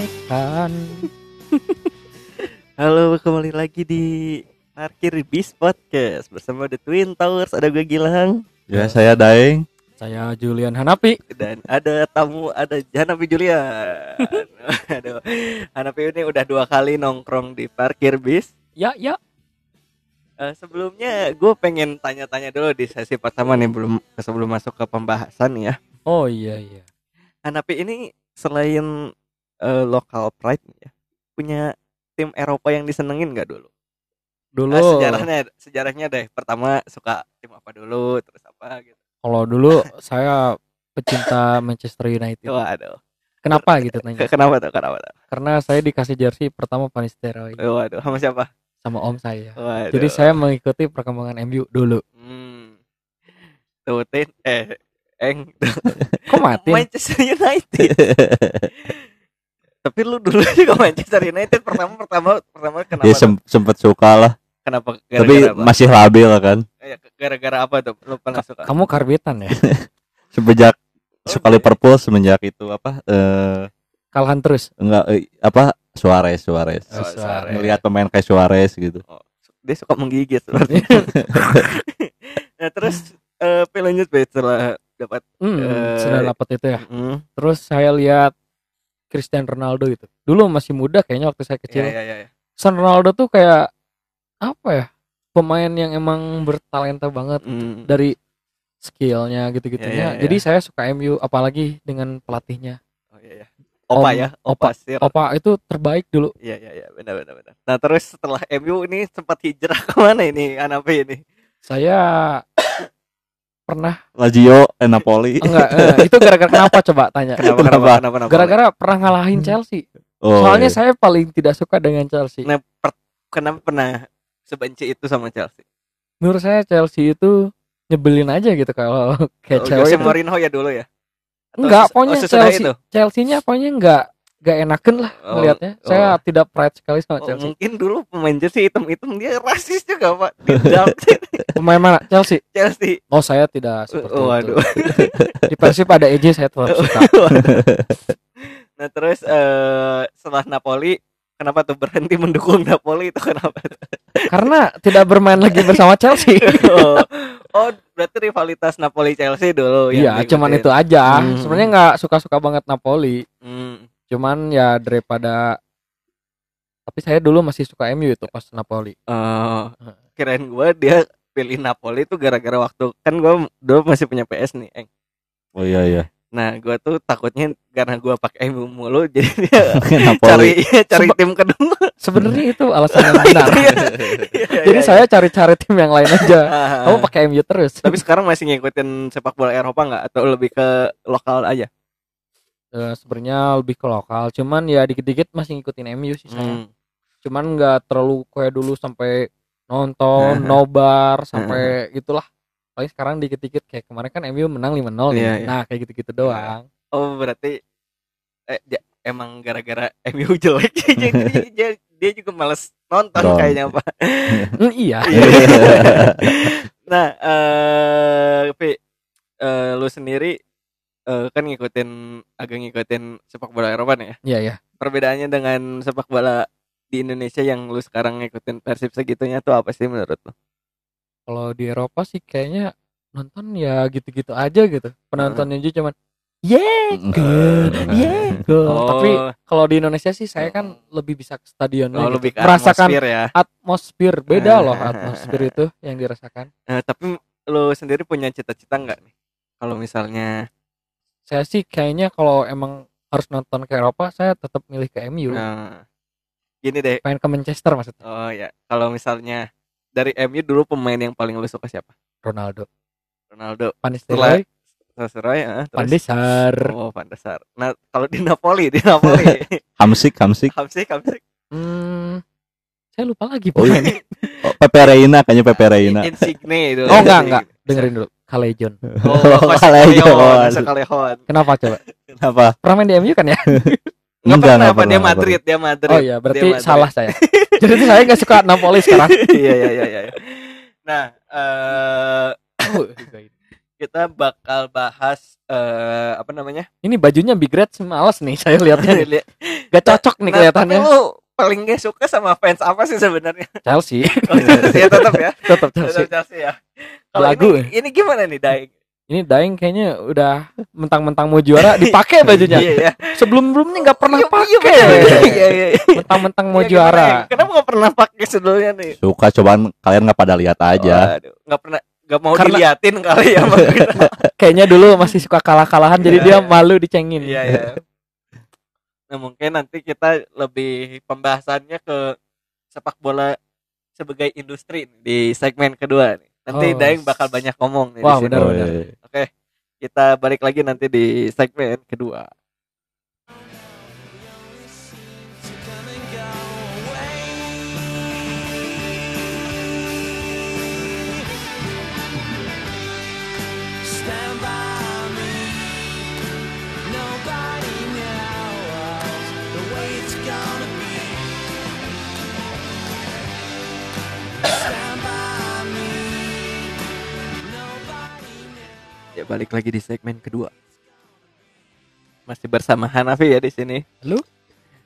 Halo, kembali lagi di Parkir Bis Podcast bersama The Twin Towers. Ada gue Gilang Ya saya Daeng. Saya Julian Hanapi. dan ada tamu ada Hanapi Julian. Aduh, Hanapi ini udah dua kali nongkrong di Parkir Bis. Ya, ya. Eh, sebelumnya gue pengen tanya-tanya dulu di sesi pertama nih belum sebelum masuk ke pembahasan ya. Oh iya iya. Hanapi ini selain eh, local pride ya, punya tim Eropa yang disenengin nggak dulu? Dulu Ah, sejarahnya sejarahnya deh. Pertama suka tim apa dulu, terus apa gitu. kalau dulu saya pecinta Manchester United. Waduh. Kenapa gitu tanya? Kenapa tuh? Kenapa tuh? Karena saya dikasih jersey pertama Van Nistelrooy Waduh, sama siapa? sama om saya. Waduh. Jadi saya mengikuti perkembangan MU dulu. hmm. Tuh, Tin. eh Eng Kok mati? Manchester United. Tapi lu dulu juga Manchester United pertama pertama pertama kenapa? Dia tuh? sem- sempet suka lah, kenapa tapi gara-gara apa? masih labil kan. Eh, gara-gara apa tuh? Lu pernah suka? Kamu karbitan ya? Semenjak Oh, suka Liverpool semenjak itu apa? Eh Kalahan terus. enggak eh, apa Suarez Suarez. Oh, Suarez. Ngelihat pemain kayak Suarez gitu. Oh, dia suka menggigit berarti. nah, terus eh P lanjut P, setelah dapat Hmm, Eh, sudah dapat itu ya. hmm, Terus saya lihat Cristiano Ronaldo itu. Dulu masih muda kayaknya waktu saya ya, kecil. ya, ya, ya. Cristiano Ronaldo tuh kayak apa ya? Pemain yang emang bertalenta banget Hmm. dari skillnya gitu-gitunya. Ya, ya, ya. Jadi saya suka MU apalagi dengan pelatihnya. Oh iya ya. Opa Om- ya, Opa. Opa Sir. Opa itu terbaik dulu. Iya iya iya, benar benar benar. Nah, terus setelah MU ini sempat hijrah ke mana ini Anape ini? Saya pernah Lazio, eh, Napoli. enggak eh, itu gara-gara kenapa coba tanya? Kenapa kenapa Kenapa? Gara-gara pernah ngalahin Chelsea. Oh, Soalnya iya. saya paling tidak suka dengan Chelsea. Nah, per- kenapa pernah sebenci itu sama Chelsea? Menurut saya Chelsea itu nyebelin aja gitu kalau kayak Oh, cewek Jose. Mourinho ya dulu ya? Atau Enggak, pokoknya oh, Chelsea itu? Chelsea-nya pokoknya enggak enggak enaken lah Oh, melihatnya. Saya oh. tidak pride sekali sama Oh, Chelsea. mungkin dulu pemain Chelsea hitam-hitam dia rasis juga pak Pemain mana? Chelsea. Chelsea. Oh, saya tidak seperti Oh, itu. waduh. Di Persib ada EJ saya tetap suka. nah terus eh setelah Napoli, kenapa tuh berhenti mendukung Napoli itu kenapa? Karena tidak bermain lagi bersama Chelsea. oh, oh, berarti rivalitas Napoli Chelsea dulu. Iya, cuman itu aja. Hmm. Sebenarnya nggak suka-suka banget Napoli. Hmm. Cuman ya daripada tapi saya dulu masih suka MU itu pas Napoli. Oh, kirain gua dia pilih Napoli itu gara-gara waktu kan gua dulu masih punya PS nih, Eng. Oh iya iya. Nah, gua tuh takutnya karena gua pakai MU mulu jadi dia Napoli. cari cari Seba- tim kedua. Sebenarnya itu alasan yang benar. Iya, Jadi iya, saya cari-cari tim yang lain aja. Kamu pakai MU terus. Tapi sekarang masih ngikutin sepak bola Eropa nggak atau lebih ke lokal aja? Eh, sebenarnya lebih ke lokal, cuman ya dikit-dikit masih ngikutin MU sih saya. Hmm. Cuman nggak terlalu kayak dulu sampai nonton, nobar sampai gitulah. Paling sekarang dikit-dikit kayak kemarin kan MU menang 5-0 nih. Iya, iya. Nah, kayak gitu-gitu doang. Oh, berarti eh ja- emang gara-gara MU jelek jadi dia, dia juga males nonton Dong. kayaknya, Pak. Hmm, iya. nah, eh Pi, eh, lu sendiri eh, kan ngikutin agak ngikutin sepak bola Eropa nih ya. Iya, iya. Perbedaannya dengan sepak bola di Indonesia yang lu sekarang ngikutin Persib segitunya tuh apa sih menurut lu? Kalau di Eropa sih kayaknya nonton ya gitu-gitu aja gitu. Penontonnya aja cuman yeah, good, yeah, good. Oh. Tapi kalau di Indonesia sih saya kan lebih bisa ke stadion Oh, gitu. lebih ke merasakan atmosfer ya. atmosfer beda loh atmosfer itu yang dirasakan. Eh, tapi lu sendiri punya cita-cita nggak nih? Kalau misalnya Saya sih kayaknya kalau emang harus nonton ke Eropa saya tetap milih ke MU. Nah, gini deh. Pengen ke Manchester maksudnya. Oh ya, kalau misalnya dari MU dulu pemain yang paling lu suka siapa? Ronaldo. Ronaldo. Van Nistelrooy, Sesuai ya. Van de Sar. Oh, Van de Sar. Nah, kalau di Napoli, di Napoli. Hamsik, Hamsik. Hamsik, Hamsik. Hmm, saya lupa lagi Oh, iya. pemainnya. Oh, Pepe Reina kayaknya Pepe Reina. Insigne itu. Oh enggak enggak, dengerin dulu. Kalejon. Oh, Jose Callejon. Kenapa coba? Kenapa? Pernah main di MU kan ya? Enggak Enggak, pernah, apa dia Madrid, dia Madrid. Oh iya, berarti salah saya. Jadi itu saya nggak suka Napoli sekarang. Iya, iya, iya, iya. Nah, eh Oh, kita bakal bahas eh apa namanya? Ini bajunya Big Red males nih saya lihatnya. Lihat. Gak cocok nih Nah, kelihatannya. Tapi lu paling gak suka sama fans apa sih sebenarnya? Chelsea. Oh, Chelsea ya tetap ya. Tetap Tetap Chelsea. Chelsea ya. Lagu ini, ini gimana nih Daeng? Ini Daeng kayaknya udah mentang-mentang mau juara dipakai bajunya. Iya ya. Sebelum-sebelumnya nggak pernah Iya, pakai. Iya iya iya. Mentang-mentang mau Iya, juara. Eng? Kenapa gak pernah pakai sebelumnya nih? Suka cobaan kalian nggak pada lihat aja. Waduh, nggak pernah nggak mau Karena- diliatin kali ya. Kayaknya dulu masih suka kalah-kalahan jadi Iya, dia iya. malu dicengin. Iya iya. Nah mungkin nanti kita lebih pembahasannya ke sepak bola sebagai industri di segmen kedua nih. Nanti Oh, Daeng bakal banyak ngomong nih. di Wah, sini. benar. Oke, kita balik lagi nanti di segmen kedua. Ya balik lagi di segmen kedua. Masih bersama Hanafi ya di sini. Halo?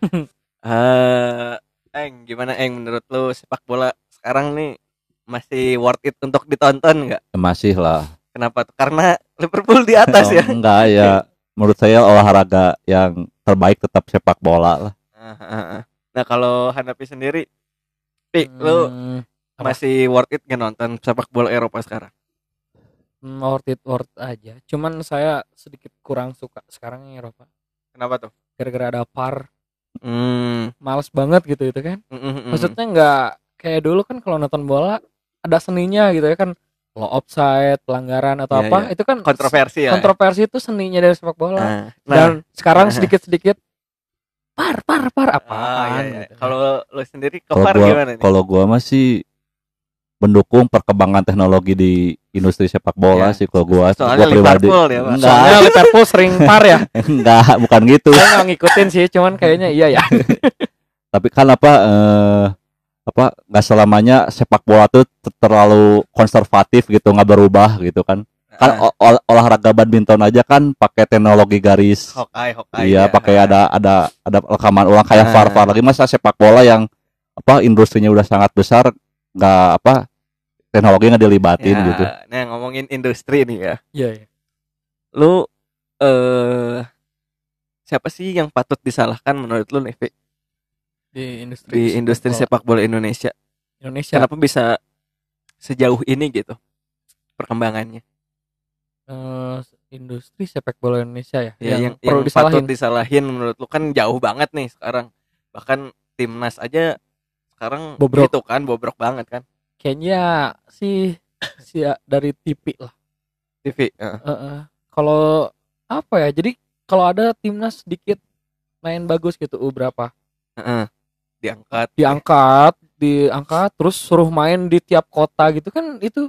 Eh, Eng, gimana Eng menurut lu sepak bola sekarang nih masih worth it untuk ditonton nggak? Masih lah. Kenapa? Karena Liverpool di atas Oh, ya. Enggak ya. Menurut saya olahraga yang terbaik tetap sepak bola lah. Ah, ah, ah. Nah kalau Hanafi sendiri, Pi, lu Hmm, apa? masih worth it nggak nonton sepak bola Eropa sekarang? Hmm, worth it worth aja. Cuman saya sedikit kurang suka sekarang yang Eropa. Kenapa tuh? Gara-gara ada par, Hmm, males banget gitu itu kan. mm, mm, mm. Maksudnya nggak kayak dulu kan kalau nonton bola ada seninya gitu ya kan. Lo offside, pelanggaran atau Iya, apa, iya. itu kan kontroversi ya. kontroversi itu seninya dari sepak bola. Nah, Dan sekarang Nah. sedikit-sedikit par par par apaan Ah, iya, iya. gitu. Kalau lu sendiri Kalau kepar gua gimana nih? kalau gua masih mendukung perkembangan teknologi di industri sepak bola Ya, sih kalau gua. soalnya gua pribadi. Liverpool ya, Pak. Enggak, Soalnya Liverpool sering par ya. enggak, bukan gitu. Saya nggak ngikutin sih, cuman kayaknya iya ya. Tapi kan apa eh apa nggak selamanya sepak bola tuh ter- terlalu konservatif gitu, nggak berubah gitu kan. Kan ol- ol- olahraga badminton aja kan pakai teknologi garis. Hokai, Hokai. Iya, ya. pakai ada ada ada rekaman ulang kayak. VAR VAR lagi masa sepak bola yang apa industrinya udah sangat besar nggak apa teknologi nggak dilibatin Ya, gitu. Nah, ngomongin industri nih ya. Iya, iya. Lu eh siapa sih yang patut disalahkan menurut lu nih, Di industri di industri bola sepak bola Indonesia? Indonesia. Kenapa bisa sejauh ini gitu perkembangannya? Eh, industri sepak bola Indonesia ya, Ya, yang, yang, perlu yang patut disalahin. disalahin menurut lu kan jauh banget nih sekarang. Bahkan timnas aja sekarang Bobrok. gitu kan, bobrok banget kan. Kayaknya sih si dari TV lah. TV. Heeh. Eh, eh. Kalau apa ya? Jadi kalau ada timnas sedikit main bagus gitu, U berapa? Heeh. Diangkat. Diangkat, diangkat, terus suruh main di tiap kota gitu kan itu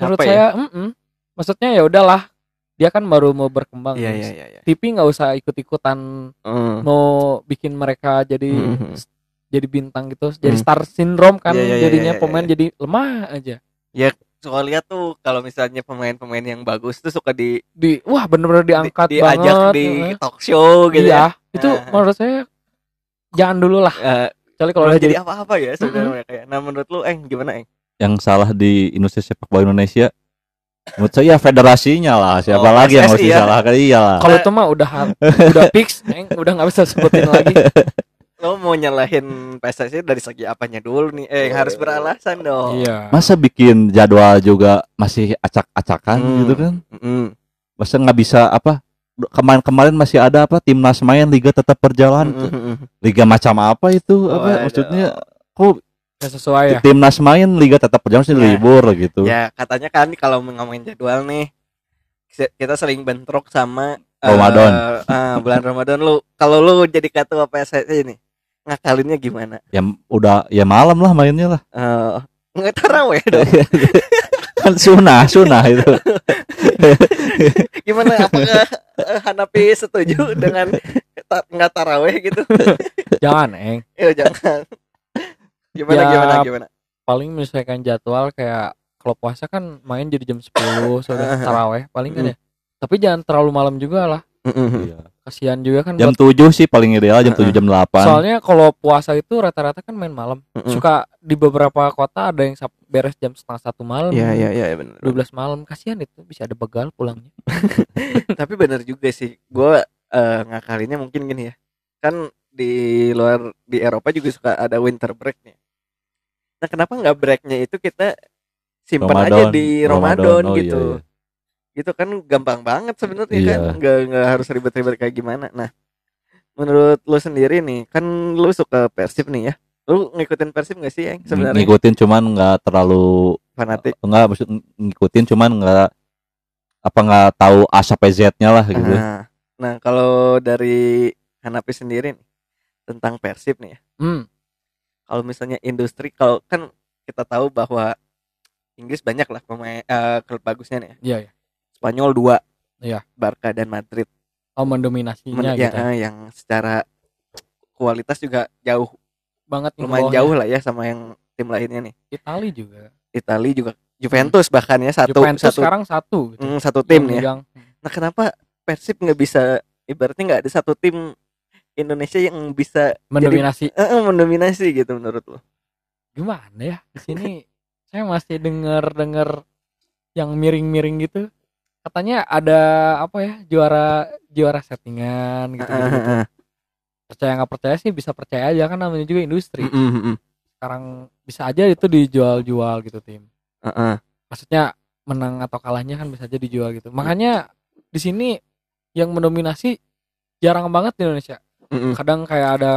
menurut ya? saya, mm-mm. maksudnya ya udahlah, dia kan baru mau berkembang. Nih. iya, iya, iya. TV nggak usah ikut-ikutan Heeh. mau bikin mereka jadi Mhm. Jadi bintang gitu jadi Hmm. star syndrome kan Iya, iya, iya, jadinya iya, iya, pemain iya. jadi lemah aja Soalnya tuh kalau misalnya pemain-pemain yang bagus tuh suka di, di wah bener-bener di- diangkat diajak banget di heeh. talk show gitu iya ya. itu Ah. menurut saya jangan dulu lah Eh, kecuali kalau kalau udah jadi apa-apa ya sebenarnya kayak. Nah, menurut lu Eng gimana Eng? Yang salah di industri sepak bola Indonesia menurut saya federasinya lah siapa Oh, lagi yang harus ya? disalahkan iyalah kalau itu mah udah udah fix Eng, udah nggak bisa sebutin lagi Lo mau nyalahin PSSI dari segi apanya dulu nih? Eh, harus beralasan dong. iya masa bikin jadwal juga masih acak-acakan Hmm. gitu kan Mm-mm. masa nggak bisa apa kemarin-kemarin masih ada apa timnas main liga tetap berjalan Mm-mm. liga macam apa itu apa Waduh. maksudnya kok sesuai ya timnas main liga tetap berjalan sih Ya. libur gitu Ya, katanya kan kalau ngomongin jadwal nih kita sering bentrok sama Ramadan. eh, bulan Ramadan lu. Kalau lu jadi ketua PSSI nih, ngakalinnya gimana? ya udah ya malam lah mainnya lah Eh, nggak taraweh dong. kan sunah sunah itu Gimana apakah eh, Hanapi setuju dengan ta- nggak taraweh gitu? jangan Eng Ya jangan. Gimana Ya, gimana gimana? paling menyesuaikan jadwal kayak kalau puasa kan main jadi jam 10 sudah taraweh paling kan ya tapi jangan terlalu malam juga lah. Iya. Kasihan juga kan Jam buat- 7 sih paling ideal jam 7 jam 8. soalnya kalau puasa itu rata-rata kan main malam Mm-mm. suka di beberapa kota ada yang beres jam setengah satu malam Iya iya iya benar. 12 malam kasihan itu bisa ada begal pulangnya Tapi benar juga sih. Gue eh, ngakalinnya mungkin gini ya. Kan di luar di Eropa juga suka ada winter break nih. Nah kenapa nggak breaknya itu kita simpan aja di Ramadan. Ramadan, Oh, iya, gitu. iya. Gitu kan gampang banget sebenarnya Iya. kan. Nggak nggak harus ribet-ribet kayak gimana. Nah menurut lu sendiri nih kan lu suka Persib nih ya. Lu ngikutin Persib gak sih yang Ng- sebenarnya ngikutin cuman nggak terlalu fanatik? enggak maksud ng- ngikutin cuman nggak apa nggak tahu A sampai Z-nya lah gitu. Nah, nah kalau dari Hanapi sendiri nih tentang Persib nih ya. hmm kalau misalnya industri kalau kan kita tahu bahwa Inggris banyak lah pemain eh, klub bagusnya nih ya. iya ya Spanyol dua. Iya. Barca dan Madrid. Oh Men- mendominasinya yang, gitu eh, yang secara kualitas juga jauh. Banget lumayan jauh lah ya sama yang tim lainnya nih. Itali juga. Italia juga. Juventus bahkan ya satu Juventus satu sekarang satu gitu. Mm, satu tim Yang nih ya. Nah kenapa Persib nggak bisa ibaratnya nggak ada satu tim Indonesia yang bisa mendominasi. Eh, eh, mendominasi gitu menurut lo? gimana ya? Di sini saya masih dengar dengar yang miring-miring gitu katanya ada apa ya juara juara settingan gitu, gitu, gitu. percaya nggak percaya sih bisa percaya aja kan namanya juga industri. Sekarang bisa aja itu dijual-jual gitu tim. Maksudnya menang atau kalahnya kan bisa aja dijual gitu. Makanya di sini yang mendominasi jarang banget di Indonesia. Kadang kayak ada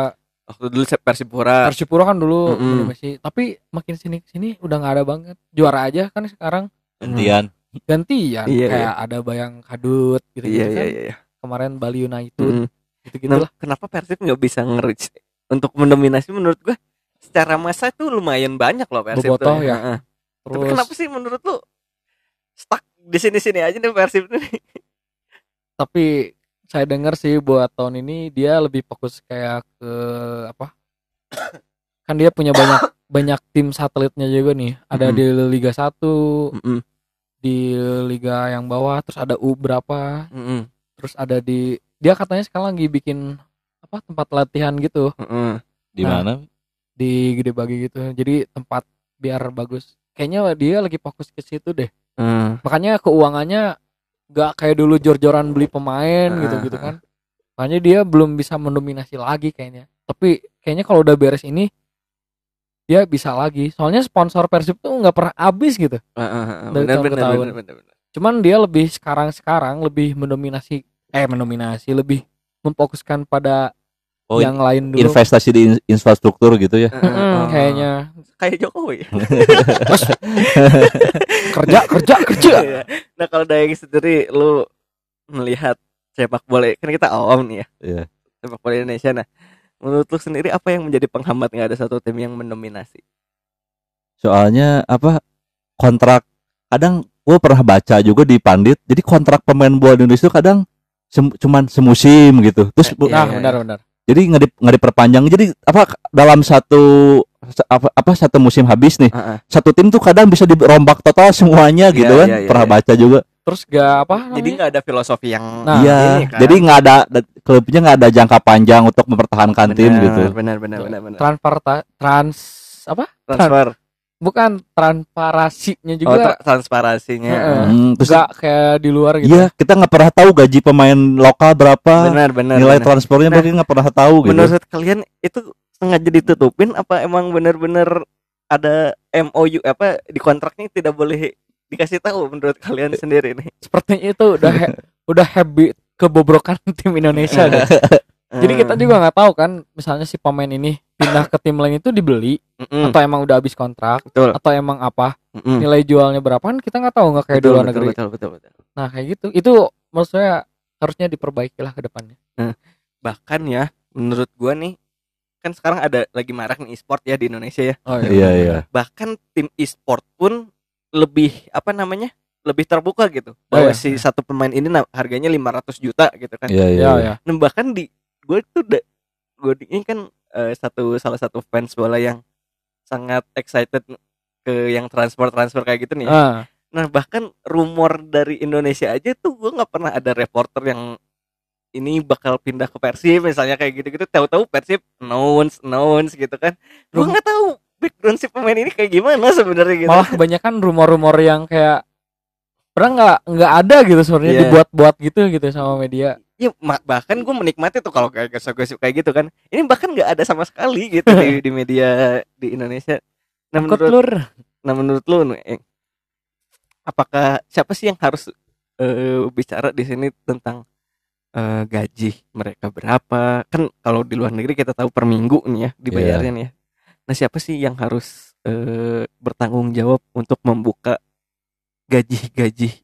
Waktu dulu Persipura. Persipura kan dulu Mm-mm. mendominasi. Tapi makin sini sini udah nggak ada banget. Juara aja kan sekarang. Gantian. Gantian Iya, kayak ada bayang kadut gitu, iya kan iya iya. kemarin Bali United Mm. gitu gitu Nah, kenapa Persib nggak bisa nge-reach untuk mendominasi menurut gua secara masa itu lumayan banyak loh Persib Bobotoh tuh. ya. Heeh. Tapi terus kenapa sih menurut lu stuck di sini-sini aja nih Persib nih? tapi saya dengar sih buat tahun ini dia lebih fokus kayak ke apa kan dia punya banyak banyak tim satelitnya juga nih ada Mm-mm. di Liga 1 di Liga yang bawah terus ada U berapa Mm-mm. terus ada di dia katanya sekarang lagi bikin apa tempat latihan gitu Mm-mm. Di Nah. mana? di gede bagi gitu jadi tempat biar bagus kayaknya dia lagi fokus ke situ deh Mm. makanya keuangannya nggak kayak dulu jor-joran beli pemain gitu gitu kan makanya dia belum bisa mendominasi lagi kayaknya tapi kayaknya kalau udah beres ini dia bisa lagi soalnya sponsor Persib tuh nggak pernah habis gitu Ah, ah, ah. Dari Benar tahun ke benar tahun. benar benar. benar. cuman dia lebih sekarang sekarang lebih mendominasi eh mendominasi lebih memfokuskan pada Oh, yang lain dulu investasi di in- infrastruktur gitu ya. Mm-mm, ah, ah. kayaknya kayak Jokowi. kerja kerja kerja Iya. nah kalau dari sendiri lu melihat sepak bola kan kita awam nih ya. Iya. Sepak bola Indonesia nah. Menurut lu sendiri apa yang menjadi penghambat nggak ada satu tim yang mendominasi? Soalnya apa kontrak kadang gue pernah baca juga di Pandit. Jadi kontrak pemain bola di Indonesia tuh kadang sem- cuman semusim gitu. Terus bu- Iya, nah iya, benar iya. benar jadi nggak di- nggak diperpanjang. Jadi apa dalam satu apa, apa satu musim habis nih Ah, ah. satu tim tuh kadang bisa dirombak total semuanya Iya, gitu kan iya, iya, pernah iya. baca juga terus gak apa Jadi nggak ada filosofi yang Nah, iya kan. jadi nggak ada da- klubnya nggak ada jangka panjang untuk mempertahankan tim Benar, gitu Benar benar benar benar. transfer trans apa Transfer. bukan transparasinya Oh, juga tra- transparasinya. Hmm, terus nggak kayak di luar gitu iya kita nggak pernah tahu gaji pemain lokal berapa Benar benar. nilai benar. transfernya Nah, mungkin nggak pernah tahu gitu Menurut kalian itu sengaja ditutupin apa emang benar-benar ada MOU apa di kontraknya tidak boleh dikasih tahu menurut kalian sendiri nih? sepertinya itu udah he- udah habit kebobrokan tim Indonesia deh. jadi kita juga nggak tahu kan misalnya si pemain ini pindah ke tim lain itu dibeli Mm-mm. atau emang udah habis kontrak betul. atau emang apa Mm-mm. nilai jualnya berapa kan kita nggak tahu nggak kayak di Betul, luar betul, negeri betul betul betul. nah kayak gitu itu menurut saya harusnya diperbaiki lah ke depannya Bahkan ya menurut gua nih kan sekarang ada lagi marak nih e-sport ya di Indonesia ya. oh iya iya Bahkan tim e-sport pun lebih apa namanya? lebih terbuka gitu. Bahwa iya. si satu pemain ini harganya 500 juta gitu kan. iya iya ya iya. ya Nah, bahkan di gue tuh udah gue ini kan eh, satu salah satu fans bola yang sangat excited ke yang transfer transfer kayak gitu nih. ya. Ah, Nah bahkan rumor dari Indonesia aja tuh gue nggak pernah ada reporter yang ini bakal pindah ke Persib misalnya kayak gitu-gitu. Tahu-tahu Persib announce announce gitu kan. Gue nggak tahu background si pemain ini kayak gimana sebenarnya gitu. malah kebanyakan rumor-rumor yang kayak pernah nggak nggak ada gitu sebenarnya Iya. dibuat-buat gitu gitu sama media. Ya bahkan gue menikmati tuh kalau kayak gosip-gosip kayak gitu kan. Ini bahkan nggak ada sama sekali gitu di, di media di Indonesia. Nah menurut lur. Nah menurut lu Eng, apakah siapa sih yang harus eh, bicara di sini tentang eh, gaji mereka berapa? Kan kalau di luar negeri kita tahu per minggu nih ya dibayarnya nih ya. Nah siapa sih yang harus eh, bertanggung jawab untuk membuka gaji-gaji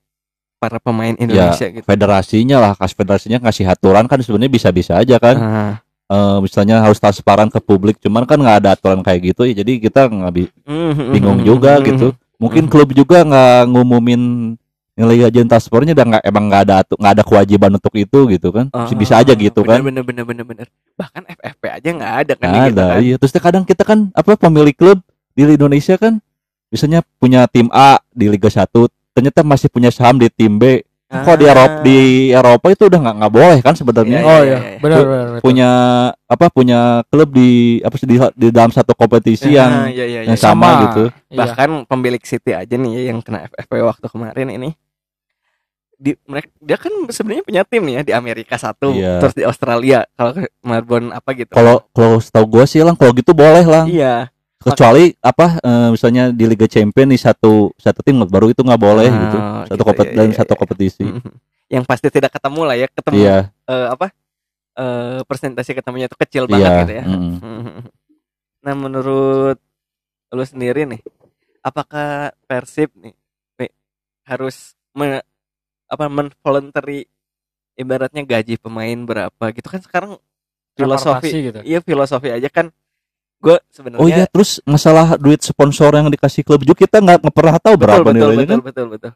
para pemain Indonesia gitu? federasinya lah kas federasinya ngasih aturan kan sebenarnya bisa-bisa aja kan. Ah, Eh, misalnya harus transparan ke publik cuman kan nggak ada aturan kayak gitu ya jadi kita nggak bi- mm, bingung mm, juga gitu. mungkin klub juga nggak ngumumin nilai gaji transfernya dan nggak emang nggak ada nggak ada kewajiban untuk itu gitu kan Ah, bisa aja gitu kan Bener bener bener bener. Bahkan FFP aja nggak ada kan Nggak di kita ada kan. iya terus kadang kita kan apa pemilik klub di Indonesia kan misalnya punya tim A di Liga 1 ternyata masih punya saham di tim B kok di Eropa di Eropa itu udah nggak nggak boleh kan sebenarnya Iya, Oh iya, iya, iya. benar benar. betul. punya apa punya klub di apa sih di, di dalam satu kompetisi Ah, yang iya, iya, yang iya. sama, Sama. gitu Iya. bahkan pemilik City aja nih ya yang kena FFP waktu kemarin ini di mereka dia kan sebenarnya punya tim nih ya di Amerika satu Iya. terus di Australia kalau Melbourne apa gitu. Kalau kalau setahu gue sih lang kalau gitu boleh lang. Iya. Kecuali apa eh, misalnya di Liga Champion di satu satu tim baru itu nggak boleh Ah, gitu. satu gitu, kompet iya, iya, satu iya. kompetisi. Yang pasti tidak ketemu lah ya ketemu iya. eh, apa eh persentase ketemunya itu kecil iya banget gitu ya. mm. Nah menurut lu sendiri nih apakah Persib nih, nih harus me, apa menvoluntary ibaratnya gaji pemain berapa gitu. Kan sekarang filosofi gitu. iya filosofi aja kan. Gue sebenarnya oh iya terus masalah duit sponsor yang dikasih klub juga kita nggak pernah tahu betul berapa betul nilainya betul, kan? betul betul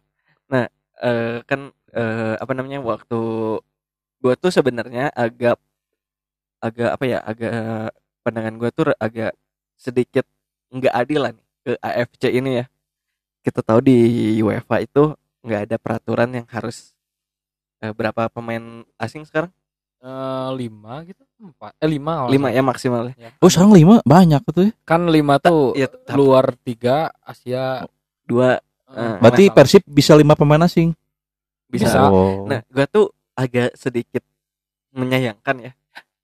nah eh, kan eh, apa namanya waktu gue tuh sebenarnya agak agak apa ya agak pandangan gue tuh agak sedikit nggak adil lah nih ke AFC ini ya. Kita tahu di UEFA itu nggak ada peraturan yang harus eh, berapa pemain asing sekarang Eh, lima gitu empat eh lima lima ya maksimalnya salah. oh sekarang lima banyak tuh ya Ya. kan lima tuh ya luar tiga Asia dua eh, Eh, berarti. Persib bisa lima pemain asing bisa Bisa. oh. Nah, gua tuh agak sedikit menyayangkan ya.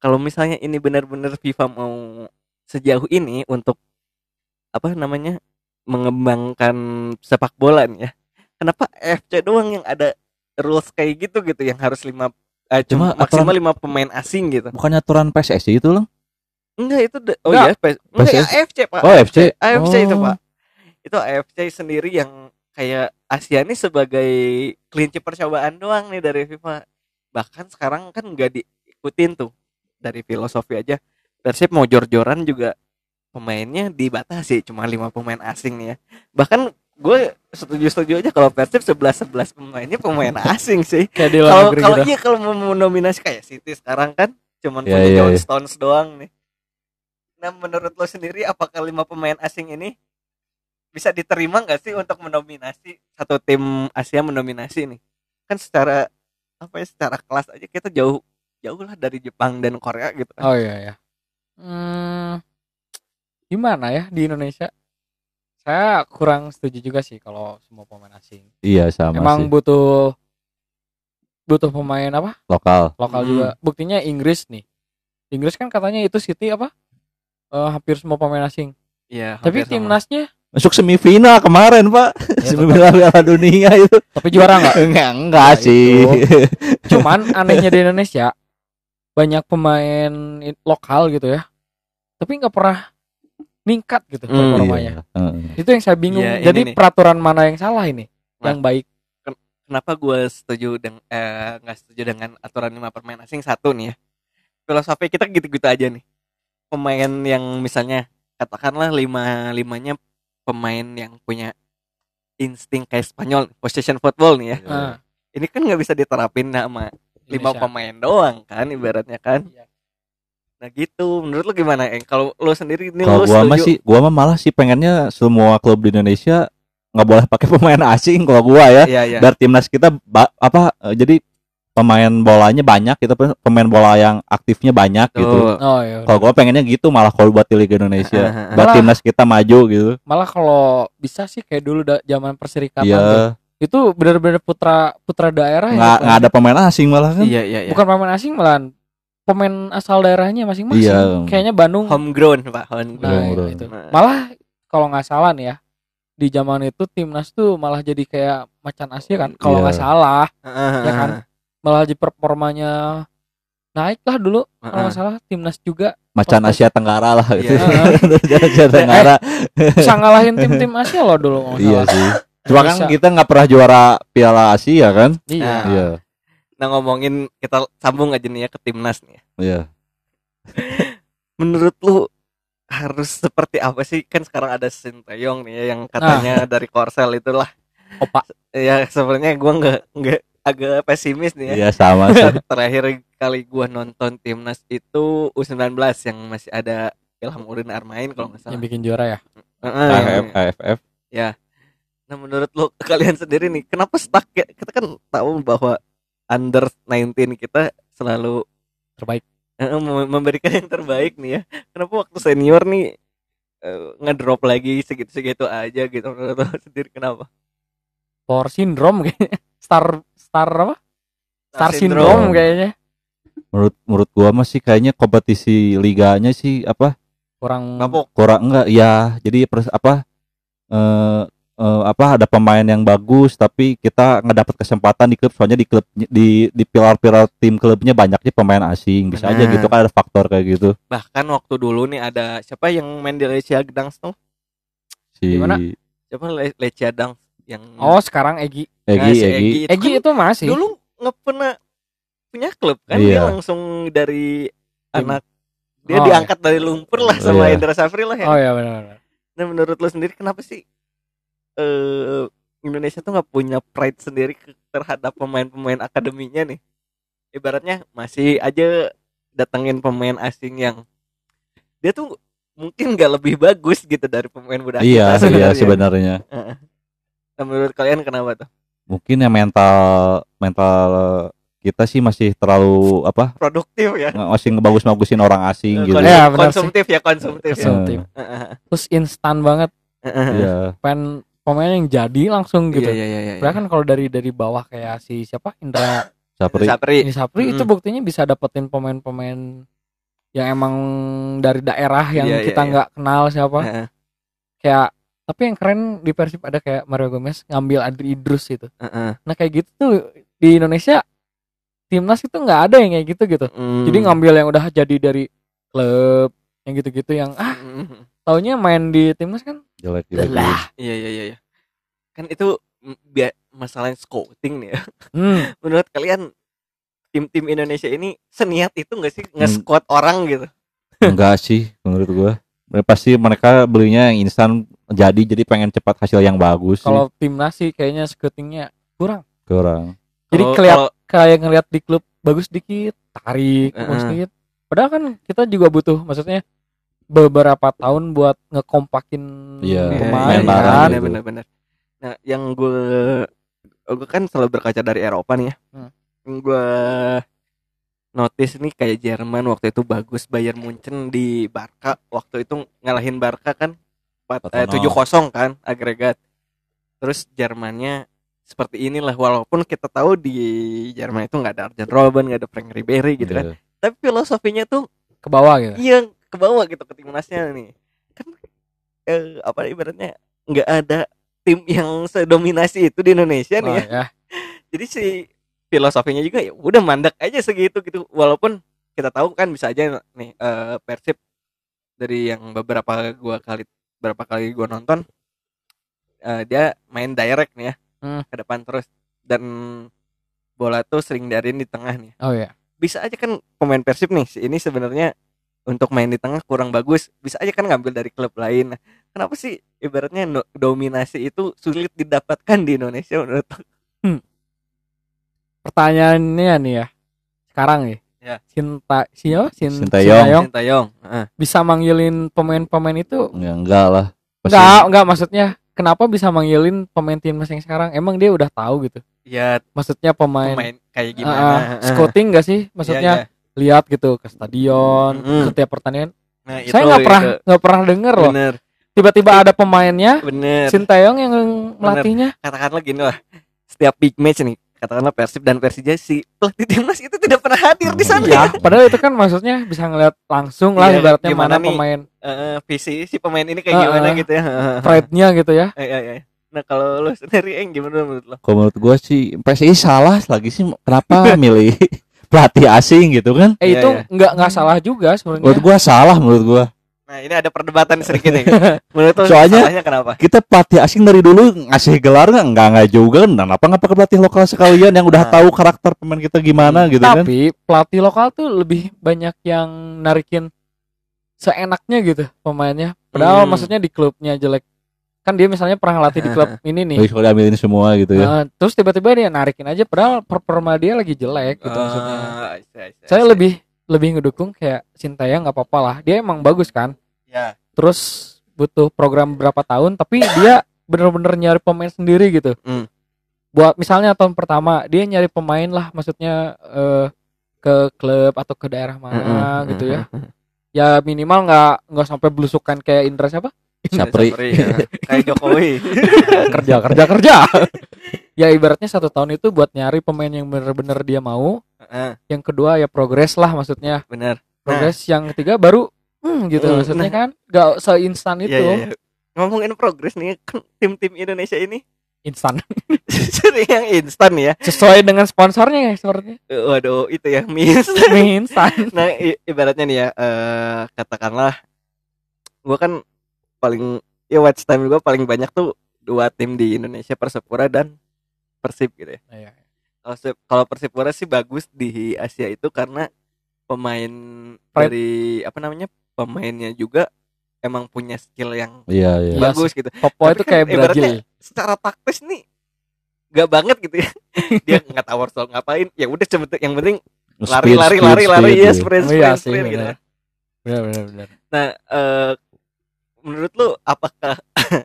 Kalau misalnya ini benar-benar FIFA mau sejauh ini untuk apa namanya mengembangkan sepak bola nih ya. Kenapa FC doang yang ada rules kayak gitu gitu yang harus lima eh, cuma maksimal aturan- lima pemain asing gitu. bukannya aturan PSSI itu lang Enggak itu de- oh iya PS enggak ya? AFC Pak. Oh, AFC. AFC itu Oh. Pak. Itu AFC sendiri yang kayak Asia ini sebagai kelinci percobaan doang nih dari FIFA. Bahkan sekarang kan nggak diikutin tuh dari filosofi aja. Persib mau jor-joran juga pemainnya dibatasi cuma lima pemain asing nih ya. Bahkan gue setuju-setuju aja kalau Persib 11 11 pemainnya pemain asing sih. Kalau kalau gitu. iya kalau mau nominasi kayak City sekarang kan cuman Iya, punya iya, John iya. Stones doang nih. Nah menurut lo sendiri apakah lima pemain asing ini bisa diterima nggak sih untuk mendominasi satu tim Asia mendominasi nih? Kan secara apa ya secara kelas aja kita jauh jauh lah dari Jepang dan Korea gitu. kan. Oh iya ya. Hmm, gimana ya di Indonesia? Saya kurang setuju juga sih kalau semua pemain asing. iya sama Emang sih butuh butuh pemain apa? lokal Lokal Hmm. juga. Buktinya Inggris nih. Inggris kan katanya itu City apa? Eh, hampir semua pemain asing. Iya. Tapi sama. timnasnya masuk semifinal kemarin pak Ya, semifinal Piala Dunia itu tapi juara nggak? enggak enggak Nah, sih Cuman anehnya di Indonesia banyak pemain lokal gitu ya. Tapi nggak pernah ningkat gitu Hmm, performanya. Iya, heeh. Itu yang saya bingung. Iya, Jadi nih. peraturan mana yang salah ini? Nah. Yang baik. kenapa gue setuju dengan eh, nggak setuju dengan aturan lima pemain asing satu nih ya filosofi kita gitu-gitu aja nih pemain yang misalnya katakanlah lima limanya pemain yang punya insting kayak Spanyol possession football nih ya. Nah, ini kan nggak bisa diterapin sama lima Indonesia. pemain doang kan ibaratnya kan Iya. Nah gitu, menurut lu gimana? Eng? Kalau lu sendiri ini Kalau lu gua setuju? mah sih, gua mah malah sih pengennya semua klub di Indonesia nggak boleh pakai pemain asing kalau gua ya. Iya iya. Biar timnas kita apa eh, jadi pemain bolanya banyak gitu pemain bola yang aktifnya banyak gitu. Tuh. Oh iya. Kalau gua pengennya gitu malah kalau buat di Liga Indonesia. Malah- Biar timnas kita maju gitu. Malah kalau bisa sih kayak dulu da- zaman perserikatan tuh. Iya, itu benar-benar putra putra daerah ya, nggak bukan- nggak ada pemain asing malah kan. Iya iya iya. bukan pemain asing malah pemain asal daerahnya masing-masing Iya. kayaknya Bandung Homegrown, Pak. Homegrown. nah Homegrown. itu Nah. malah kalau nggak salah nih ya di zaman itu timnas tuh malah jadi kayak macan Asia kan kalau Iya. nggak salah Heeh, ya kan? malah di performanya naik lah dulu kalau nggak salah timnas juga Macan Asia Tenggara lah gitu. Iya. Asia Tenggara. bisa ngalahin tim-tim Asia loh dulu kalau Iya sih. Cuma kan kita nggak pernah juara Piala Asia kan? iya. Iya. Nah ngomongin kita sambung aja nih ya ke timnas nih. ya. Iya. Menurut lu harus seperti apa sih? Kan sekarang ada Sinteyong nih ya yang katanya Ah. dari Korsel itulah. opa Ya sebenarnya gua nggak nggak agak pesimis nih ya. Iya sama sih. Terakhir kali gua nonton timnas itu U19 yang masih ada Ilham Udin Armain kalau nggak yang bikin juara ya Heeh, AFF, AFF. Nah menurut lu kalian sendiri nih kenapa stuck ya? Kita kan tahu bahwa under 19 kita selalu terbaik mem- memberikan yang terbaik nih ya. Kenapa waktu senior nih eh, ngedrop lagi segitu-segitu aja gitu menurut sendiri kenapa? power syndrome kayaknya star star apa star syndrome. syndrome kayaknya Menurut menurut gua masih kayaknya kompetisi liganya sih apa kurang kurang enggak ya. Jadi pers- apa eh eh, apa ada pemain yang bagus tapi kita nggak dapat kesempatan di klub soalnya di klub di di pilar-pilar tim klubnya banyaknya pemain asing bisa aja Benar. gitu kan ada faktor kayak gitu Bahkan waktu dulu nih ada siapa yang main di Lecia Gdansk tuh? si Gimana? Siapa Le Lecia Gdansk yang oh sekarang Egi Egi Nah, si Egi itu Egi kan itu masih dulu nggak pernah punya klub kan Iya. dia langsung dari Tim. anak dia Oh, diangkat dari lumpur lah sama Iya. Indra Safri lah ya. oh iya benar Nah menurut lo sendiri kenapa sih eh Indonesia tuh nggak punya pride sendiri terhadap pemain-pemain akademinya nih? Ibaratnya masih aja datengin pemain asing yang dia tuh mungkin nggak lebih bagus gitu dari pemain muda iya kita iya sebenarnya. sebenarnya Heeh. Nah, menurut kalian kenapa tuh? mungkin ya mental mental kita sih masih terlalu apa Produktif ya. nggak- masih ngebagus-bagusin orang asing gitu Konsum- Ya, sih. konsumtif ya konsumtif ya. Konsumtif. Heeh. terus instan banget Heeh. Iya. pen pemain yang jadi langsung gitu Iya iya iya. iya. Padahal kan kalau dari dari bawah kayak si siapa Indra Sapri Sapri. ini Sapri itu Mm-mm. buktinya bisa dapetin pemain-pemain yang emang dari daerah yang Iya, iya, kita iya. nggak kenal siapa Heeh. kayak tapi yang keren di Persib ada kayak Mario Gomez ngambil Adri Idrus itu Heeh. nah kayak gitu tuh di Indonesia timnas itu nggak ada yang kayak gitu gitu Mm. jadi ngambil yang udah jadi dari klub yang gitu-gitu yang ah Mm. Taunya main di timnas kan jelek jelek lah Iya iya iya. iya. Kan itu biar masalah scouting nih ya. hmm, Menurut kalian tim-tim Indonesia ini seniat itu nggak sih Hmm. nge-squad orang gitu? enggak sih menurut gua pasti mereka belinya yang instan jadi jadi pengen cepat hasil yang bagus sih kalau timnas sih kayaknya scoutingnya kurang ke orang jadi keliat kalau- kayak ngeliat di klub bagus dikit tarik bagus Heeh. dikit padahal kan kita juga butuh maksudnya beberapa tahun buat ngekompakin Iya, pemain main bareng kan gitu. benar-benar. Nah, yang gue gue kan selalu berkaca dari Eropa nih ya. Hmm. Gue notice nih kayak Jerman waktu itu bagus Bayern Munchen di Barca waktu itu ngalahin Barca kan eh, 7-0 kan agregat. Terus Jermannya seperti inilah walaupun kita tahu di Jerman itu nggak ada Arjen Robben, nggak ada Frank Ribery gitu kan. Iya. Tapi filosofinya tuh ke bawah gitu iya ke bawah gitu ke timnasnya nih. Kan eh, apa ibaratnya nggak ada tim yang sedominasi itu di Indonesia nih Oh, ya. ya. jadi si filosofinya juga ya udah mandek aja segitu gitu. Walaupun kita tahu kan bisa aja nih eh, Persib dari yang beberapa gua kali berapa kali gua nonton eh, dia main direct nih ya Hmm. ke depan terus. Dan bola tuh sering darin di tengah nih. Oh ya. Bisa aja kan pemain Persib nih si ini sebenarnya untuk main di tengah kurang bagus bisa aja kan ngambil dari klub lain Nah, kenapa sih ibaratnya no- dominasi itu sulit didapatkan di Indonesia menurut lu? pertanyaannya nih ya sekarang nih Ya. Sinta siapa? Sin, Sintayong. Sintayong. Heeh. bisa manggilin pemain-pemain itu Ya enggak lah. Pasti- enggak enggak maksudnya kenapa bisa manggilin pemain timnas yang sekarang emang dia udah tahu gitu Ya maksudnya pemain, pemain kayak gimana. Heeh. scouting gak sih maksudnya iya. Lihat gitu ke stadion Mm-mm. setiap pertandingan Nah, saya itu- nggak pernah nggak pernah denger loh Bener, tiba-tiba ada pemainnya bener. Sintayong yang melatihnya Katakanlah gini lah. Setiap big match nih, katakanlah Persib dan Persija si pelatih timnas itu tidak pernah hadir di sana. Iya, padahal itu kan maksudnya bisa ngeliat langsung lah Iya, ibaratnya gimana mana nih? pemain Eh, visi si pemain ini kayak Ah, gimana ah. gitu ya. pride-nya gitu ya. Eh, eh, eh. Nah, kalau lu sendiri Eng gimana menurut lo? Kalau menurut gua sih PSI salah lagi sih kenapa milih pelatih asing gitu kan? Eh itu iya. nggak nggak salah juga Menurut sebenarnya. gua salah menurut gua. Nah, ini ada perdebatan sedikit nih. Menurut lo Soalnya- salahnya kenapa? Kita pelatih asing dari dulu ngasih gelar nggak nggak nggak juga kan? Kenapa nggak pakai pelatih lokal sekalian yang udah Nah. tahu karakter pemain kita gimana gitu kan? Tapi pelatih lokal tuh lebih banyak yang narikin seenaknya gitu pemainnya. Padahal Hmm. maksudnya di klubnya jelek. Kan dia misalnya pernah ngelatih di klub ini nih. Jadi kalau diambilin semua gitu ya. Nah, terus tiba-tiba dia narikin aja padahal performa dia lagi jelek gitu maksudnya. Ah, Saya see. lebih lebih ngedukung kayak Sintayong nggak apa-apa lah. Dia emang bagus kan. ya. Terus butuh program berapa tahun tapi dia bener-bener nyari pemain sendiri gitu. Hmm. Buat misalnya tahun pertama dia nyari pemain lah maksudnya eh, ke klub atau ke daerah mana Mm-mm, gitu ya. Ya minimal nggak nggak sampai belusukan kayak Indra siapa? Sapri. ya. Kayak Jokowi. kerja kerja kerja. ya ibaratnya satu tahun itu buat nyari pemain yang bener-bener dia mau. Heeh, Yang kedua ya progres lah maksudnya. benar. Progres yang ketiga baru hmm, gitu Hmm, maksudnya nah. kan nggak seinstan itu. Iya, iya, iya. Ngomongin progres nih, kan tim-tim Indonesia ini Instan. sering yang instan ya. Sesuai dengan sponsornya ya sepertinya. Waduh, itu ya mie Mie instan. nah ibaratnya nih ya eh katakanlah gua kan paling ya watch time gua paling banyak tuh dua tim di Indonesia Persipura dan Persib gitu ya Iya. kalau Persip- kalau Persipura sih bagus di Asia itu karena pemain Pride. dari apa namanya pemainnya juga emang punya skill yang Iya iya. Iya bagus gitu Popo Tapi itu kan kayak Brazil. secara taktis nih gak banget gitu ya dia nggak tahu harus ngapain ya udah sebetulnya yang penting lari Speed, lari speed, lari lari speed, ya sprint Oh, sprint iya sih, sprint gitu benar. Benar. Nah, eh, menurut lu apakah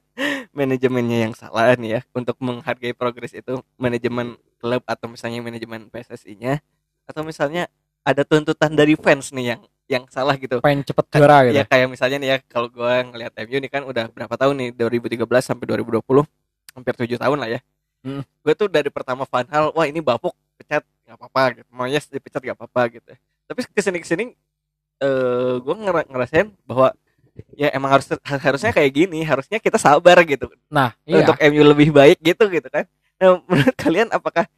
manajemennya yang salah nih ya untuk menghargai progres itu manajemen klub atau misalnya manajemen PSSI-nya atau misalnya ada tuntutan dari fans nih yang yang salah gitu. Pengen cepet juara gitu. Ya kayak misalnya nih ya kalau gua ngelihat MU nih kan udah berapa tahun nih 2013 sampai 2020 hampir tujuh tahun lah ya. Hmm. Gue tuh dari pertama Van Hal, wah ini bapuk pecat nggak apa-apa gitu. Moyes dipecat nggak apa-apa gitu. Tapi ke sini ke sini eh gue ngerasain bahwa ya emang harus harusnya kayak gini, harusnya kita sabar gitu Nah, iya. untuk MU lebih baik gitu gitu kan. Nah, menurut kalian apakah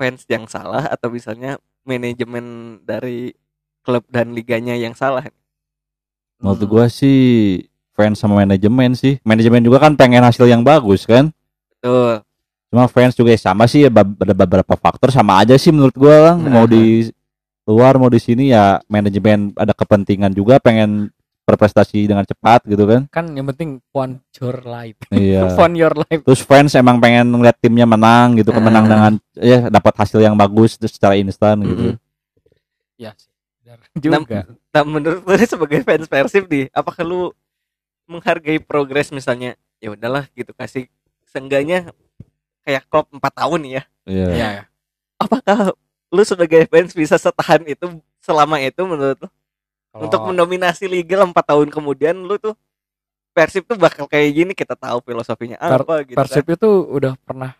fans yang salah atau misalnya manajemen dari klub dan liganya yang salah? Menurut gua sih fans sama manajemen sih. Manajemen juga kan pengen hasil yang bagus kan. Tuh, Cuma fans juga sama sih ya, ada beberapa faktor sama aja sih menurut gua lah. Mau di luar mau di sini ya manajemen ada kepentingan juga pengen berprestasi dengan cepat gitu kan. kan yang penting want your life. Iya. Want your life. Terus fans emang pengen ngeliat timnya menang gitu, kan, menang Ah. dengan ya dapat hasil yang bagus terus secara instan gitu. Mm-mm. Ya sih. Benar juga. Nah, menurut lu sebagai fans Persib nih, apakah lu menghargai progres misalnya? Ya udahlah gitu kasih seenggaknya kayak klub 4 tahun ya. Iya. Iya. ya. Apakah lu sebagai fans bisa setahan itu selama itu menurut lu? Kalau- Untuk mendominasi liga 4 tahun kemudian lu tuh Persib tuh bakal kayak gini kita tahu filosofinya Per- apa gitu Persib kan. itu udah pernah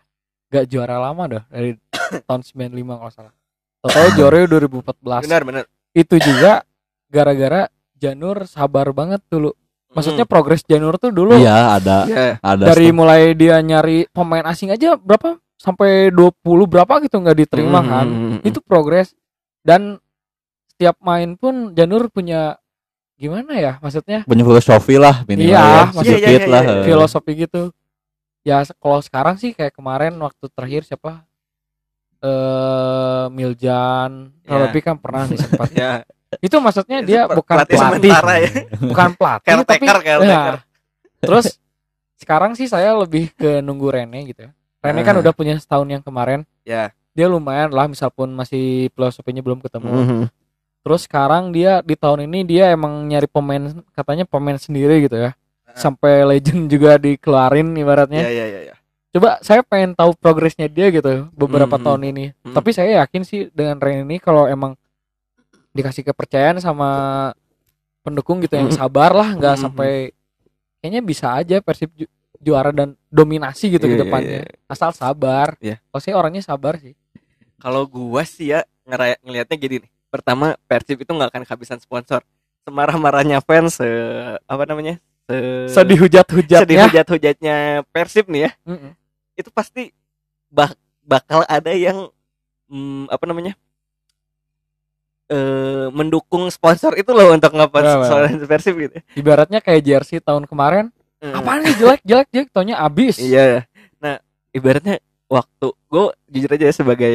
gak juara lama dah dari tahun 95 kalau salah. Total juara 2014. Benar benar. Itu juga gara-gara Janur sabar banget dulu. Maksudnya progres Janur tuh dulu Iya, ada ya, ada dari mulai dia nyari pemain asing aja berapa sampai 20 berapa gitu nggak diterima kan. Itu progres dan setiap main pun Janur punya gimana ya maksudnya punya filosofi lah minimal Iya, ya. maksudnya- sedikit Iya, iya, lah. iya, iya. eh. filosofi gitu. Ya kalau sekarang sih kayak kemarin waktu terakhir siapa eh Miljan, Ya. tapi kan pernah nih sempat. ya. Itu maksudnya dia Itu bukan pelatih ya. bukan pelatih tapi Caretaker. Ya. Terus sekarang sih saya lebih ke nunggu Rene gitu ya. Rene kan Ah. udah punya setahun yang kemarin. Ya. dia lumayan lah misal pun masih filosofinya belum ketemu Mhm. Terus sekarang dia di tahun ini dia emang nyari pemain katanya pemain sendiri gitu ya sampai legend juga dikeluarin ibaratnya Iya iya iya. iya. coba saya pengen tahu progresnya dia gitu beberapa Mhm. tahun ini Mhm. tapi saya yakin sih dengan Ren ini kalau emang dikasih kepercayaan sama pendukung gitu yang Mhm. sabar lah nggak Mhm. sampai kayaknya bisa aja Persib ju- juara dan dominasi gitu Iya, ke iya, depannya iya. asal sabar Iya. kalau saya orangnya sabar sih Kalau gua sih ya ngelihatnya gini nih. Pertama Persib itu nggak akan kehabisan sponsor. Semarah-marahnya fans se apa namanya? Se sedih hujat-hujatnya sedih hujat-hujatnya Persib nih ya. Mm-mm. Itu pasti bak- bakal ada yang mm, apa namanya? eh mendukung sponsor itu loh untuk ngapa Benar, sponsor Persib gitu. ibaratnya kayak jersey tahun kemarin Hmm. apaan nih jelek jelek jelek taunya abis Iya. Nah, ibaratnya waktu gue jujur aja sebagai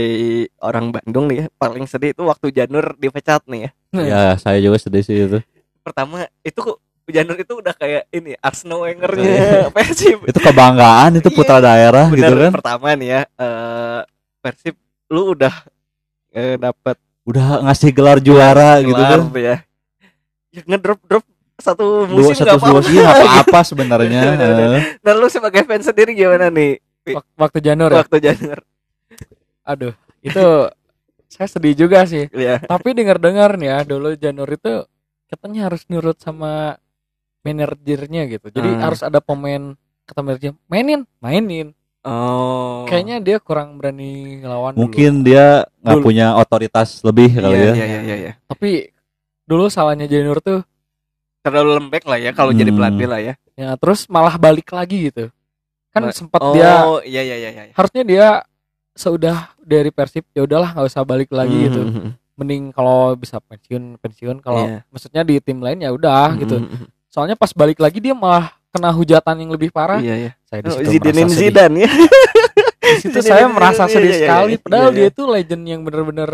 orang Bandung nih ya, paling sedih itu waktu Janur dipecat nih ya. Ya, saya juga sedih sih itu. Pertama itu Janur itu udah kayak ini Arsenal Wenger-nya Persib. Itu kebanggaan itu Iya, putra daerah gitu Bener, kan. pertama nih ya, eh Persib lu udah eh, dapat Udah ngasih gelar juara gitu gelar kan. ya. Ya ngedrop drop satu Dua musim satu nggak dua apa-apa. sih nggak apa-apa sebenarnya. Nah lu sebagai fans sendiri gimana nih Wak- waktu Janur ya waktu Janur? aduh itu saya sedih juga sih Ya. tapi dengar-dengar nih ya dulu Janur itu katanya harus nurut sama manajernya gitu jadi Hmm. harus ada pemain kata manajernya mainin mainin Oh. kayaknya dia kurang berani ngelawan dulu. Mungkin dia nggak Dulu. punya otoritas lebih kali iya, ya. iya, iya, iya, iya. tapi dulu salahnya Janur tuh terlalu lembek lah ya kalau jadi Hmm. pelatih lah ya. ya terus malah balik lagi gitu kan sempat Oh, dia iya iya iya iya. harusnya dia sudah dari Persib ya udahlah nggak usah balik lagi gitu Mhm. mending kalau bisa pensiun pensiun kalau Iya. maksudnya di tim lain ya udah gitu Mhm. soalnya pas balik lagi dia malah kena hujatan yang lebih parah Iya iya. saya di Oh, situ Zidane merasa sedih. Zidane ya. di situ Zidane, saya Zidane, merasa sedih iya, iya, sekali iya. padahal dia itu legend yang bener-bener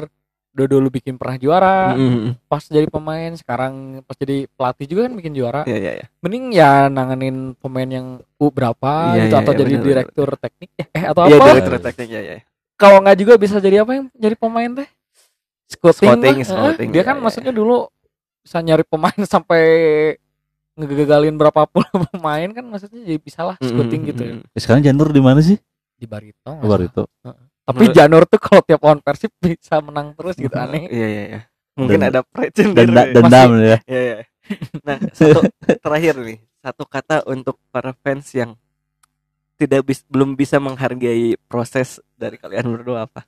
udah dulu bikin pernah juara Mhm. pas jadi pemain sekarang pas jadi pelatih juga kan bikin juara Iya iya iya. mending ya nanganin pemain yang U berapa Iya, gitu iya, atau iya, jadi benar, direktur teknik eh atau Iya apa direktur teknik ya ya. kalau nggak juga bisa jadi apa yang jadi pemain teh scouting, Scouting, lah. scouting, dia iya, kan iya, maksudnya dulu bisa nyari pemain sampai ngegagalin berapa puluh pemain kan maksudnya jadi bisa lah scouting Mhm. gitu ya. Eh, Sekarang Janur di mana sih? di Barito Kabar salah. Tapi Menurut- Janur tuh kalau tiap lawan Persib bisa menang terus gitu aneh Iya iya iya. Mungkin Dan- ada pretender. Denda, dendam ya. Iya iya. Nah, satu terakhir nih, satu kata untuk para fans yang tidak bis, belum bisa menghargai proses dari kalian berdua apa?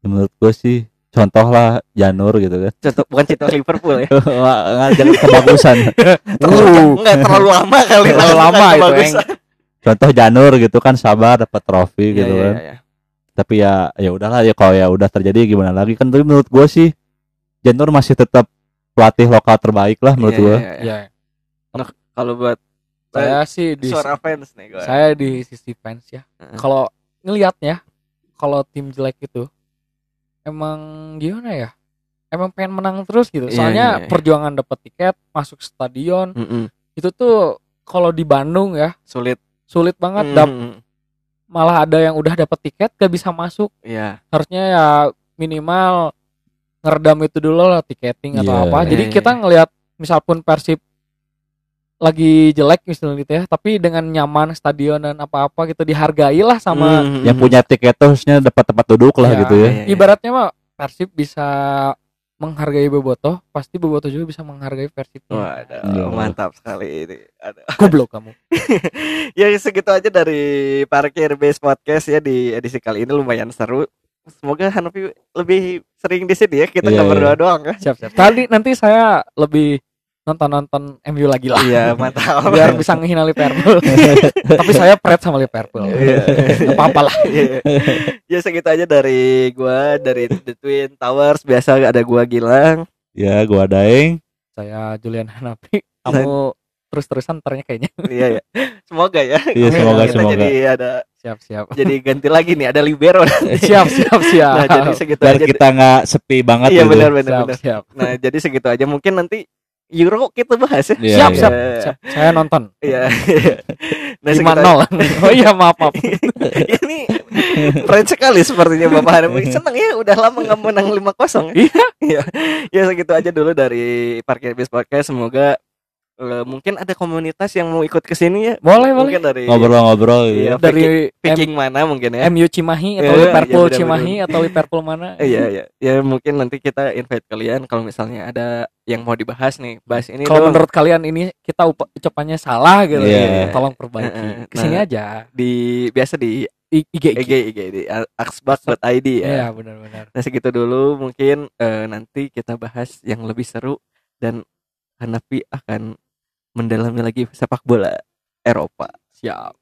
Menurut gue sih contoh lah Janur gitu kan. Contoh bukan contoh Liverpool ya. Wah, nggak, jangan kebagusan. Terlalu, enggak terlalu lama kali Terlalu lama itu. Contoh Janur gitu kan sabar dapat trofi Iya, gitu iya, kan. iya. Tapi ya ya udahlah ya kalau ya udah terjadi gimana lagi kan tapi menurut gue sih Janur masih tetap pelatih lokal terbaik lah menurut Iya, gue. iya, iya. ya Kalau buat saya sih di suara fans nih gue. saya di sisi fans ya Heeh. kalau ngelihatnya kalau tim jelek itu emang gimana ya emang pengen menang terus gitu Iya, soalnya iya, perjuangan dapat tiket masuk stadion Mm-mm. itu tuh kalau di Bandung ya Sulit. sulit banget dap- Mm-mm. Malah ada yang udah dapat tiket gak bisa masuk Iya. harusnya ya minimal ngeredam itu dulu lah tiketing atau Iya, apa iya, jadi iya. kita ngelihat misal pun Persib lagi jelek misalnya gitu ya tapi dengan nyaman stadion dan apa-apa gitu dihargai lah sama Mm-mm. Yang punya tiket tuh harusnya dapat tempat duduk lah Ya, gitu ya. Iya. ibaratnya mah Persib bisa menghargai Bobotoh pasti Bobotoh juga bisa menghargai Persib Waduh, Iya. mantap sekali ini. Aduh. goblok kamu ya segitu aja dari Parkir Base Podcast ya di edisi kali ini lumayan seru. Semoga Hanafi lebih sering di sini ya. Kita nggak iya. berdua doang kan. siap siap tadi nanti saya lebih nonton nonton MU lagi lah Iya, mantap. biar bisa menghina Liverpool tapi saya pret sama Liverpool Iya. Gak apa-apa lah Iya. ya segitu aja dari gua dari The Twin Towers biasa ada gua Gilang. Ya gua Daeng. saya Julian Hanapi kamu terus-terusan ternyata kayaknya Iya ya. Semoga ya. Iya, semoga, Kita semoga. Jadi ada siap siap jadi ganti lagi nih ada libero. siap siap siap Nah, jadi segitu Biar aja. kita nggak sepi banget Iya gitu. benar benar siap benar. siap Nah, jadi segitu aja mungkin nanti Euro kita bahas ya. Iya, siap iya. siap siap saya nonton Iya. Nah, lima segitu nol oh iya maaf maaf ini keren sekali sepertinya Bapak Harami senang ya udah lama nggak menang 5-0 ya. Iya. Iya. ya segitu aja dulu dari Parkir Bis Podcast semoga eh, mungkin ada komunitas yang mau ikut ke sini ya? Boleh boleh. Mungkin dari ngobrol-ngobrol Iya, ya. dari M- picking mana mungkin ya? MU Cimahi atau Iya, Liverpool iya, benar, Cimahi atau Liverpool mana? Iya iya. Ya mungkin nanti kita invite kalian kalau misalnya ada yang mau dibahas nih. Bahas ini kalau menurut kalian ini kita ucapannya salah gitu Iya. tolong Heeh, perbaiki ke sini nah. aja. di biasa di IG IG IG IG di axbak.id ya. Iya benar-benar. Nah segitu dulu. Mungkin eh, nanti kita bahas yang lebih seru dan Hanafi akan mendalami lagi sepak bola Eropa. siap